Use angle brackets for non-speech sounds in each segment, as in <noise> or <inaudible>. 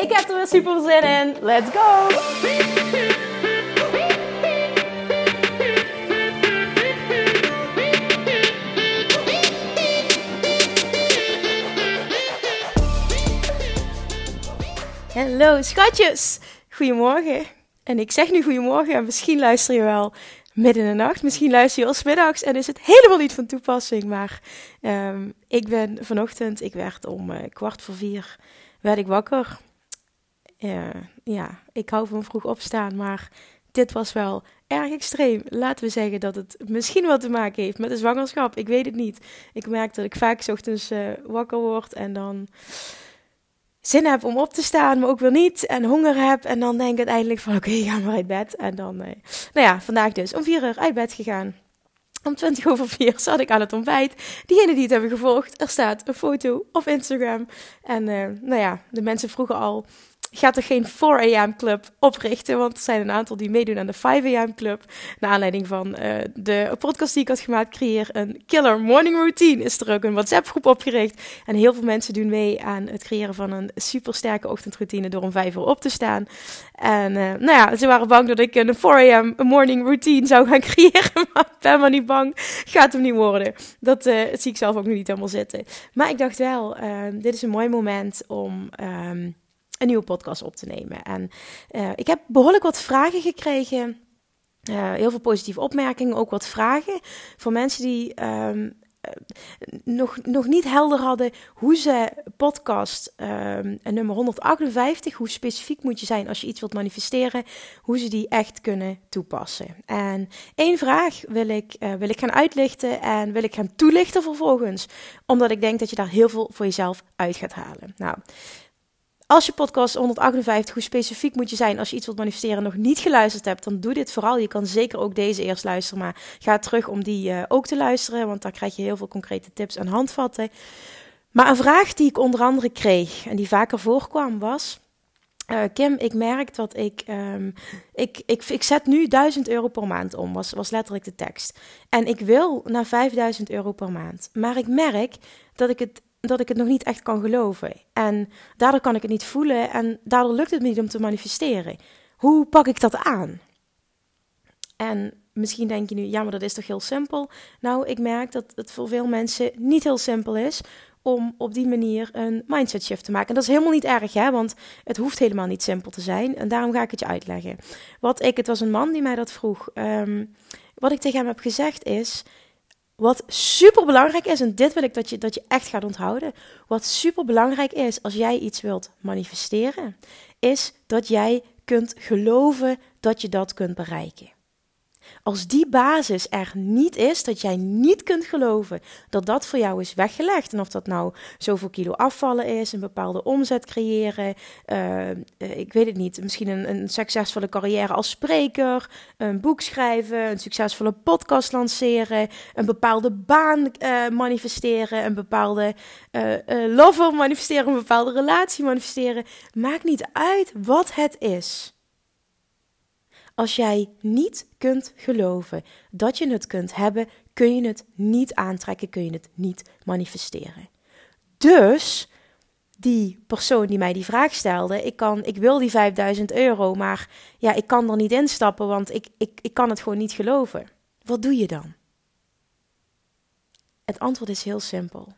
Ik heb er weer super zin in. Let's go! Hallo schatjes! Goedemorgen. En ik zeg nu goedemorgen en misschien luister je wel midden in de nacht. Misschien luister je al middags en is het helemaal niet van toepassing. Maar um, ik ben vanochtend, ik werd om uh, kwart voor vier, werd ik wakker. Uh, ja, ik hou van vroeg opstaan, maar dit was wel erg extreem. Laten we zeggen dat het misschien wat te maken heeft met de zwangerschap. Ik weet het niet. Ik merk dat ik vaak ochtends uh, wakker word en dan zin heb om op te staan, maar ook weer niet. En honger heb. En dan denk ik uiteindelijk van oké, okay, ga maar uit bed. En dan, uh, nou ja, vandaag dus om vier uur uit bed gegaan. Om 20 over 4 zat ik aan het ontbijt. Diegenen die het hebben gevolgd, er staat een foto op Instagram. En nou ja, de mensen vroegen al gaat er geen 4 am club oprichten. Want er zijn een aantal die meedoen aan de 5 am club. Naar aanleiding van uh, de podcast die ik had gemaakt, creëer een killer morning routine. Is er ook een WhatsApp groep opgericht. En heel veel mensen doen mee aan het creëren van een supersterke ochtendroutine door om 5 uur op te staan. En uh, nou ja, ze waren bang dat ik een 4 am morning routine zou gaan <laughs> creëren. Maar ik ben maar niet bang. Gaat hem niet worden. Dat uh, zie ik zelf ook nog niet helemaal zitten. Maar ik dacht wel, dit is een mooi moment om... Um, een nieuwe podcast op te nemen. En uh, ik heb behoorlijk wat vragen gekregen. Uh, heel veel positieve opmerkingen, ook wat vragen voor mensen die um, nog, nog niet helder hadden hoe ze podcast um, nummer 158, hoe specifiek moet je zijn als je iets wilt manifesteren, hoe ze die echt kunnen toepassen. En één vraag wil ik, wil ik gaan uitlichten en wil ik gaan toelichten vervolgens, omdat ik denk dat je daar heel veel voor jezelf uit gaat halen. Nou, als je podcast 158, hoe specifiek moet je zijn als je iets wilt manifesteren, nog niet geluisterd hebt, dan doe dit vooral. Je kan zeker ook deze eerst luisteren, maar ga terug om die uh, ook te luisteren, want daar krijg je heel veel concrete tips en handvatten. Maar een vraag die ik onder andere kreeg en die vaker voorkwam was: uh, Kim, ik merk dat ik, um, ik, ik, ik zet nu 1000 euro per maand om, was, was letterlijk de tekst. En ik wil naar 5000 euro per maand. Maar ik merk dat ik het dat ik het nog niet echt kan geloven. En daardoor kan ik het niet voelen en daardoor lukt het me niet om te manifesteren. Hoe pak ik dat aan? En misschien denk je nu, ja, maar dat is toch heel simpel? Nou, ik merk dat het voor veel mensen niet heel simpel is om op die manier een mindset shift te maken. En dat is helemaal niet erg, hè, want het hoeft helemaal niet simpel te zijn. En daarom ga ik het je uitleggen. Wat ik, het was een man die mij dat vroeg. Um, wat ik tegen hem heb gezegd is: wat super belangrijk is, en dit wil ik dat je, dat je echt gaat onthouden. Wat super belangrijk is als jij iets wilt manifesteren, is dat jij kunt geloven dat je dat kunt bereiken. Als die basis er niet is, dat jij niet kunt geloven dat dat voor jou is weggelegd. En of dat nou zoveel kilo afvallen is, een bepaalde omzet creëren, uh, ik weet het niet, misschien een, een, succesvolle carrière als spreker, een boek schrijven, een succesvolle podcast lanceren, een bepaalde baan uh, manifesteren, een bepaalde lover manifesteren, een bepaalde relatie manifesteren. Maakt niet uit wat het is. Als jij niet kunt geloven dat je het kunt hebben, kun je het niet aantrekken, kun je het niet manifesteren. Dus die persoon die mij die vraag stelde, ik, kan, ik wil die 5000 euro, maar ja, ik kan er niet instappen, want ik, ik, ik kan het gewoon niet geloven. Wat doe je dan? Het antwoord is heel simpel.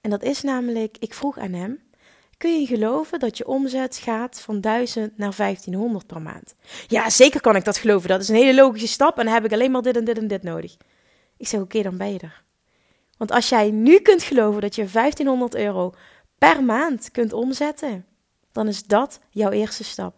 En dat is namelijk, ik vroeg aan hem, kun je geloven dat je omzet gaat van 1000 naar 1500 per maand? Ja, zeker kan ik dat geloven. Dat is een hele logische stap en dan heb ik alleen maar dit en dit en dit nodig. Ik zeg, oké, dan ben je er. Want als jij nu kunt geloven dat je 1500 euro per maand kunt omzetten, dan is dat jouw eerste stap.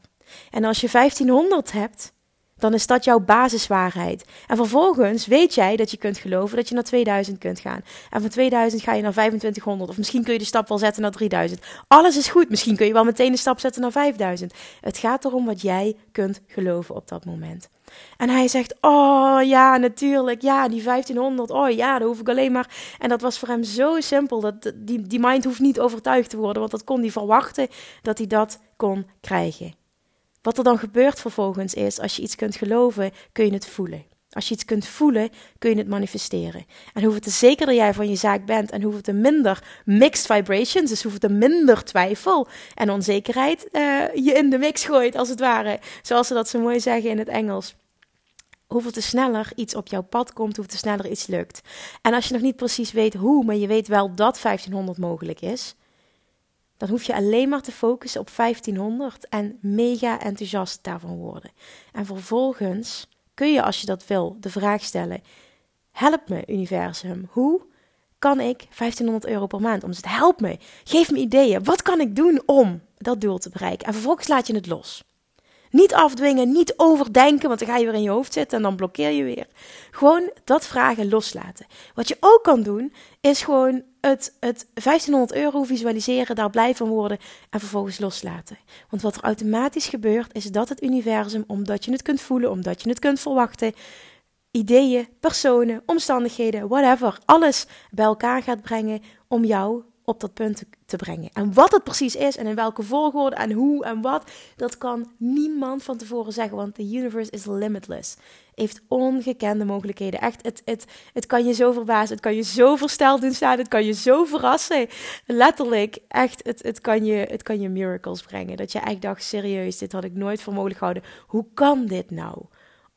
En als je 1500 hebt, Dan is dat jouw basiswaarheid. En vervolgens weet jij dat je kunt geloven dat je naar 2000 kunt gaan. En van 2000 ga je naar 2500. Of misschien kun je de stap wel zetten naar 3000. Alles is goed. Misschien kun je wel meteen de stap zetten naar 5000. Het gaat erom wat jij kunt geloven op dat moment. En hij zegt: Oh ja, natuurlijk. Ja, die 1500. Oh ja, daar hoef ik alleen maar. En dat was voor hem zo simpel. Dat die, die mind hoeft niet overtuigd te worden. Want dat kon hij verwachten dat hij dat kon krijgen. Wat er dan gebeurt vervolgens is: als je iets kunt geloven, kun je het voelen. Als je iets kunt voelen, kun je het manifesteren. En hoeveel te zekerder jij van je zaak bent en hoeveel te minder mixed vibrations, dus hoeveel te minder twijfel en onzekerheid uh, je in de mix gooit, als het ware. Zoals ze dat zo mooi zeggen in het Engels hoeveel te sneller iets op jouw pad komt, hoeveel te sneller iets lukt. En als je nog niet precies weet hoe, maar je weet wel dat 1500 mogelijk is, dan hoef je alleen maar te focussen op 1500 en mega enthousiast daarvan worden. En vervolgens kun je, als je dat wil, de vraag stellen: Help me, universum. Hoe kan ik 1500 euro per maand omzetten? Help me. Geef me ideeën. Wat kan ik doen om dat doel te bereiken? En vervolgens laat je het los. Niet afdwingen, niet overdenken, want dan ga je weer in je hoofd zitten en dan blokkeer je weer. Gewoon dat vragen loslaten. Wat je ook kan doen, is gewoon het, het 1500 euro visualiseren, daar blij van worden en vervolgens loslaten. Want wat er automatisch gebeurt, is dat het universum, omdat je het kunt voelen, omdat je het kunt verwachten, ideeën, personen, omstandigheden, whatever, alles bij elkaar gaat brengen om jou op dat punt te brengen. En wat het precies is en in welke volgorde en hoe en wat, dat kan niemand van tevoren zeggen, want the universe is limitless. Heeft ongekende mogelijkheden. Echt, het, het, het kan je zo verbazen, het kan je zo versteld doen staan, het kan je zo verrassen. Letterlijk, echt, het, het, kan je, het kan je miracles brengen. Dat je echt dacht, serieus, dit had ik nooit voor mogelijk gehouden. Hoe kan dit nou?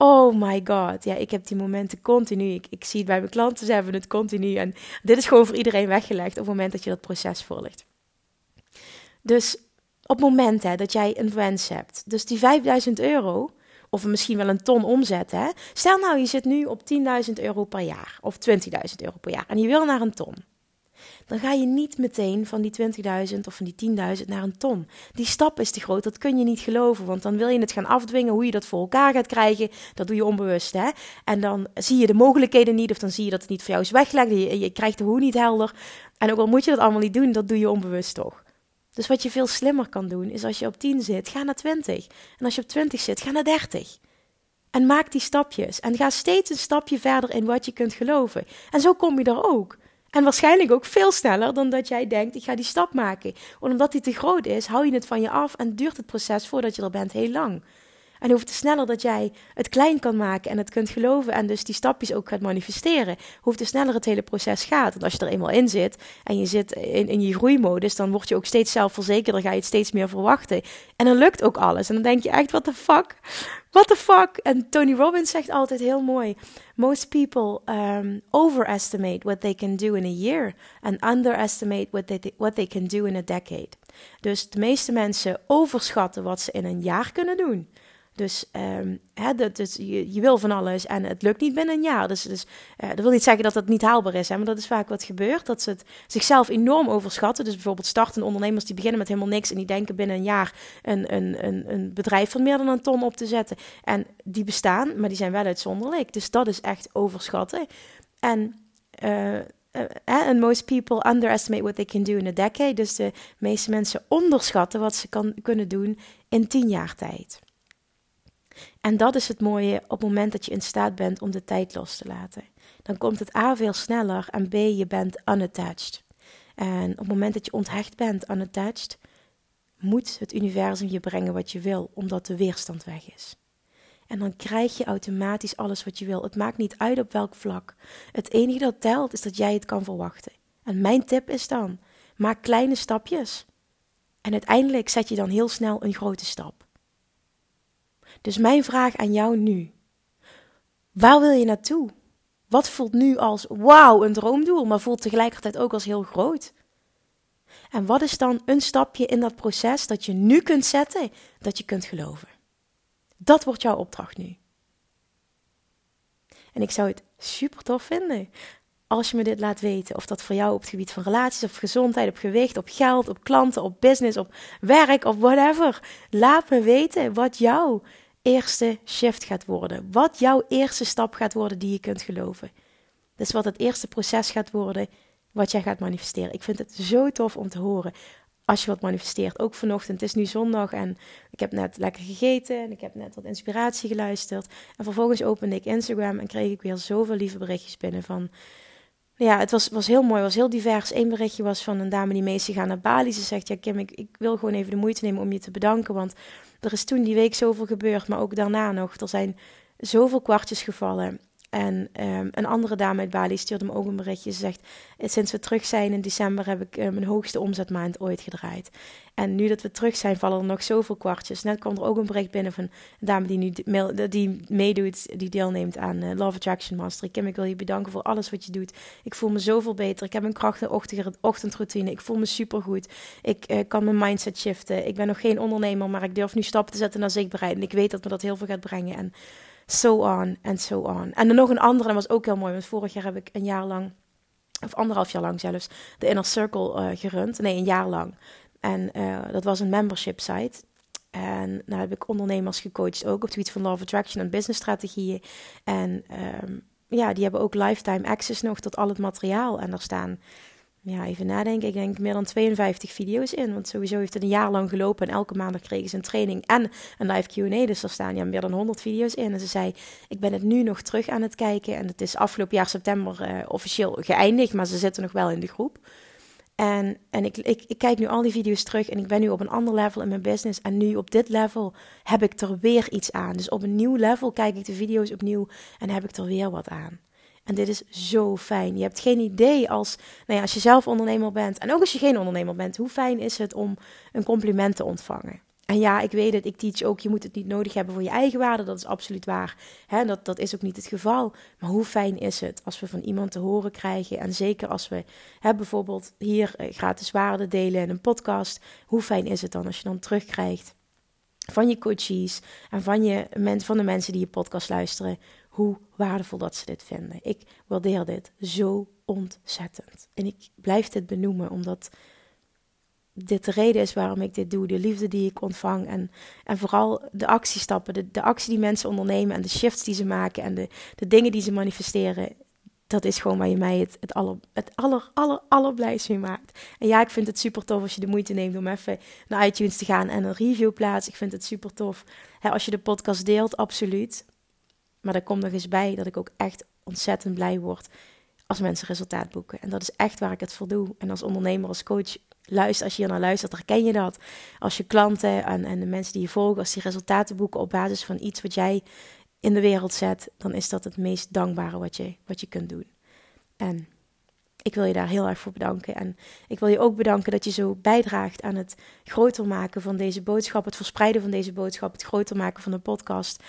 Oh my god. Ja, ik heb die momenten continu. Ik, ik zie het bij mijn klanten, ze hebben het continu. En dit is gewoon voor iedereen weggelegd op het moment dat je dat proces volgt. Dus op het moment hè, dat jij een wens hebt, dus die 5000 euro, of misschien wel een ton omzet. Hè? Stel nou, je zit nu op 10.000 euro per jaar of 20.000 euro per jaar en je wil naar een ton dan ga je niet meteen van die 20.000 of van die 10.000 naar een ton. Die stap is te groot, dat kun je niet geloven, want dan wil je het gaan afdwingen hoe je dat voor elkaar gaat krijgen. Dat doe je onbewust, hè? En dan zie je de mogelijkheden niet, of dan zie je dat het niet voor jou is weggelegd. Je, krijgt de hoe niet helder. En ook al moet je dat allemaal niet doen, dat doe je onbewust toch. Dus wat je veel slimmer kan doen, is als je op 10 zit, ga naar 20. En als je op 20 zit, ga naar 30. En maak die stapjes. En ga steeds een stapje verder in wat je kunt geloven. En zo kom je er ook. En waarschijnlijk ook veel sneller dan dat jij denkt, ik ga die stap maken. Want omdat die te groot is, hou je het van je af en duurt het proces voordat je er bent heel lang. En hoeft te sneller dat jij het klein kan maken en het kunt geloven en dus die stapjes ook gaat manifesteren, hoeft te sneller het hele proces gaat. Want als je er eenmaal in zit en je zit in, in je groeimodus, dan word je ook steeds zelfverzekerder, ga je het steeds meer verwachten. En dan lukt ook alles. En dan denk je echt, what the fuck? What the fuck? En Tony Robbins zegt altijd heel mooi: Most people um, overestimate what they can do in a year and underestimate what they, what they can do in a decade. Dus de meeste mensen overschatten wat ze in een jaar kunnen doen. Dus, um, hè, dat, dus je, je, wil van alles en het lukt niet binnen een jaar. Dus, dus uh, dat wil niet zeggen dat het niet haalbaar is, hè, maar dat is vaak wat gebeurt. Dat ze het zichzelf enorm overschatten. Dus bijvoorbeeld startende ondernemers die beginnen met helemaal niks en die denken binnen een jaar een, een, een, een bedrijf van meer dan een ton op te zetten. En die bestaan, maar die zijn wel uitzonderlijk. Dus dat is echt overschatten. En and most people underestimate what they can do in a decade. Dus de meeste mensen onderschatten wat ze kan, kunnen doen in tien jaar tijd. En dat is het mooie op het moment dat je in staat bent om de tijd los te laten. Dan komt het A veel sneller en B je bent unattached. En op het moment dat je onthecht bent, unattached, moet het universum je brengen wat je wil, omdat de weerstand weg is. En dan krijg je automatisch alles wat je wil. Het maakt niet uit op welk vlak. Het enige dat telt is dat jij het kan verwachten. En mijn tip is dan: maak kleine stapjes. En uiteindelijk zet je dan heel snel een grote stap. Dus mijn vraag aan jou nu: waar wil je naartoe? Wat voelt nu als wauw, een droomdoel, maar voelt tegelijkertijd ook als heel groot? En wat is dan een stapje in dat proces dat je nu kunt zetten, dat je kunt geloven? Dat wordt jouw opdracht nu. En ik zou het super tof vinden als je me dit laat weten. Of dat voor jou op het gebied van relaties, of gezondheid, op gewicht, op geld, op klanten, op business, op werk, of whatever. Laat me weten wat jou eerste shift gaat worden. Wat jouw eerste stap gaat worden die je kunt geloven. Dus wat het eerste proces gaat worden wat jij gaat manifesteren. Ik vind het zo tof om te horen als je wat manifesteert. Ook vanochtend, het is nu zondag en ik heb net lekker gegeten en ik heb net wat inspiratie geluisterd. En vervolgens opende ik Instagram en kreeg ik weer zoveel lieve berichtjes binnen van... Ja, het was, was heel mooi, was heel divers. Eén berichtje was van een dame die mee is naar Bali. Ze zegt, ja Kim, ik, ik wil gewoon even de moeite nemen om je te bedanken, want er is toen die week zoveel gebeurd, maar ook daarna nog. Er zijn zoveel kwartjes gevallen. En um, een andere dame uit Bali stuurde me ook een berichtje. Ze zegt: Sinds we terug zijn in december heb ik mijn hoogste omzetmaand ooit gedraaid. En nu dat we terug zijn, vallen er nog zoveel kwartjes. Net kwam er ook een bericht binnen van een dame die nu die meedoet, die deelneemt aan uh, Love Attraction Mastery. Kim, ik wil je bedanken voor alles wat je doet. Ik voel me zoveel beter. Ik heb een krachtige ochtendroutine. Ik voel me supergoed. Ik uh, kan mijn mindset shiften. Ik ben nog geen ondernemer, maar ik durf nu stappen te zetten naar zichtbaarheid. En ik weet dat me dat heel veel gaat brengen. En so on en so on. En dan nog een andere, dat was ook heel mooi, want vorig jaar heb ik een jaar lang, of anderhalf jaar lang zelfs, de Inner Circle uh, gerund. Nee, een jaar lang. En uh, dat was een membership site. En daar heb ik ondernemers gecoacht ook op het gebied van Love Attraction en business strategieën. En um, ja, die hebben ook lifetime access nog tot al het materiaal. En daar staan ja, even nadenken. Ik denk meer dan 52 video's in. Want sowieso heeft het een jaar lang gelopen. En elke maandag kregen ze een training en een live QA. Dus er staan ja, meer dan 100 video's in. En ze zei: Ik ben het nu nog terug aan het kijken. En het is afgelopen jaar september uh, officieel geëindigd. Maar ze zitten nog wel in de groep. En, en ik, ik, ik, kijk nu al die video's terug en ik ben nu op een ander level in mijn business. En nu op dit level heb ik er weer iets aan. Dus op een nieuw level kijk ik de video's opnieuw en heb ik er weer wat aan. En dit is zo fijn. Je hebt geen idee als, nou ja, als je zelf ondernemer bent en ook als je geen ondernemer bent, hoe fijn is het om een compliment te ontvangen. En ja, ik weet het, ik teach ook, je moet het niet nodig hebben voor je eigen waarde, dat is absoluut waar. Hè, dat, dat is ook niet het geval. Maar hoe fijn is het als we van iemand te horen krijgen, en zeker als we hè, bijvoorbeeld hier eh, gratis waarde delen in een podcast, hoe fijn is het dan als je dan terugkrijgt van je coaches en van, je, van de mensen die je podcast luisteren, hoe waardevol dat ze dit vinden. Ik waardeer dit zo ontzettend. En ik blijf dit benoemen omdat dit de reden is waarom ik dit doe. De liefde die ik ontvang en, en vooral de actiestappen, de, de actie die mensen ondernemen en de shifts die ze maken en de, de dingen die ze manifesteren. Dat is gewoon waar je mij het, het, aller, het aller, aller, allerblijst mee maakt. En ja, ik vind het super tof als je de moeite neemt om even naar iTunes te gaan en een review plaatst. Ik vind het super tof als je de podcast deelt, absoluut. Maar er komt nog eens bij dat ik ook echt ontzettend blij word als mensen resultaat boeken. En dat is echt waar ik het voor doe. En als ondernemer, als coach, luister, als je hier naar luistert, herken je dat. Als je klanten en, en de mensen die je volgen, als die resultaten boeken op basis van iets wat jij in de wereld zet, dan is dat het meest dankbare wat je, wat je kunt doen. En ik wil je daar heel erg voor bedanken. En ik wil je ook bedanken dat je zo bijdraagt aan het groter maken van deze boodschap, het verspreiden van deze boodschap, het groter maken van de podcast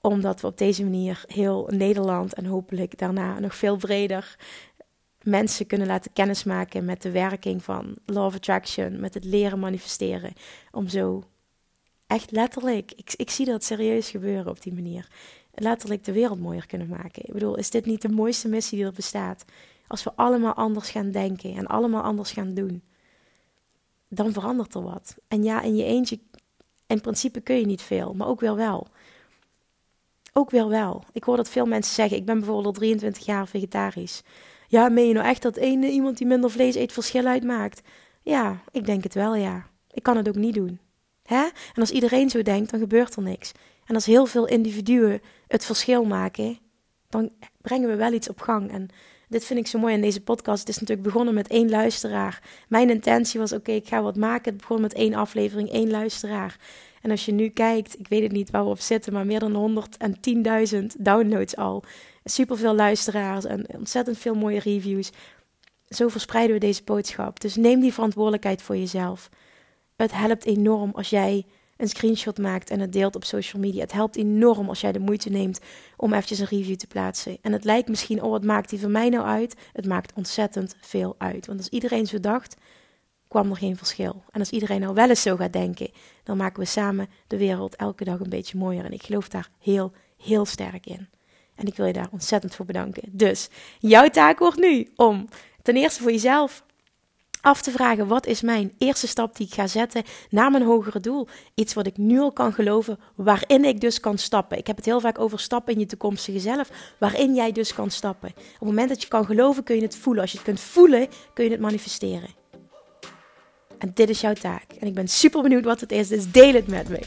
omdat we op deze manier heel Nederland en hopelijk daarna nog veel breder mensen kunnen laten kennismaken met de werking van Law of Attraction, met het leren manifesteren. Om zo echt letterlijk, ik, ik zie dat serieus gebeuren op die manier, letterlijk de wereld mooier kunnen maken. Ik bedoel, is dit niet de mooiste missie die er bestaat? Als we allemaal anders gaan denken en allemaal anders gaan doen, dan verandert er wat. En ja, in je eentje, in principe kun je niet veel, maar ook wel wel ook weer wel. Ik hoor dat veel mensen zeggen. Ik ben bijvoorbeeld al 23 jaar vegetarisch. Ja, meen je nou echt dat één iemand die minder vlees eet verschil uitmaakt? Ja, ik denk het wel, ja. Ik kan het ook niet doen. Hè? En als iedereen zo denkt, dan gebeurt er niks. En als heel veel individuen het verschil maken, dan brengen we wel iets op gang. En dit vind ik zo mooi in deze podcast. Het is natuurlijk begonnen met één luisteraar. Mijn intentie was: oké, ik ga wat maken. Het begon met één aflevering, één luisteraar. En als je nu kijkt, ik weet het niet waar we op zitten, maar meer dan 110.000 downloads al. Superveel luisteraars en ontzettend veel mooie reviews. Zo verspreiden we deze boodschap. Dus neem die verantwoordelijkheid voor jezelf. Het helpt enorm als jij een screenshot maakt en het deelt op social media. Het helpt enorm als jij de moeite neemt om eventjes een review te plaatsen. En het lijkt misschien, oh wat maakt die voor mij nou uit? Het maakt ontzettend veel uit. Want als iedereen zo dacht, kwam er geen verschil. En als iedereen nou wel eens zo gaat denken, dan maken we samen de wereld elke dag een beetje mooier. En ik geloof daar heel, heel sterk in. En ik wil je daar ontzettend voor bedanken. Dus jouw taak wordt nu om ten eerste voor jezelf af te vragen: wat is mijn eerste stap die ik ga zetten naar mijn hogere doel? Iets wat ik nu al kan geloven, waarin ik dus kan stappen. Ik heb het heel vaak over stappen in je toekomstige zelf, waarin jij dus kan stappen. Op het moment dat je kan geloven, kun je het voelen. Als je het kunt voelen, kun je het manifesteren. En dit is jouw taak. En ik ben super benieuwd wat het is, dus deel het met me.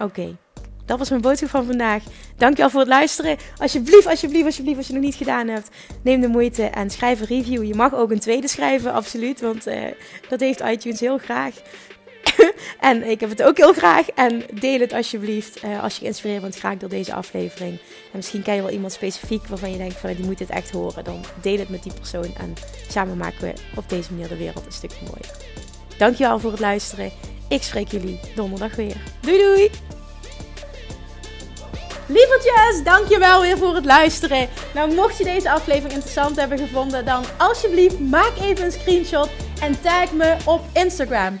Oké. Dat was mijn boodschap van vandaag. Dankjewel voor het luisteren. Alsjeblieft, alsjeblieft, alsjeblieft, als je het nog niet gedaan hebt, neem de moeite en schrijf een review. Je mag ook een tweede schrijven, absoluut, want uh, dat heeft iTunes heel graag. <laughs> en ik heb het ook heel graag. En deel het alsjeblieft uh, als je geïnspireerd bent graag door deze aflevering. En misschien ken je wel iemand specifiek waarvan je denkt van die moet dit echt horen. Dan deel het met die persoon en samen maken we op deze manier de wereld een stukje mooier. Dankjewel voor het luisteren. Ik spreek jullie donderdag weer. Doei doei! Lievertjes, dankjewel weer voor het luisteren. Nou, mocht je deze aflevering interessant hebben gevonden, dan alsjeblieft maak even een screenshot en tag me op Instagram.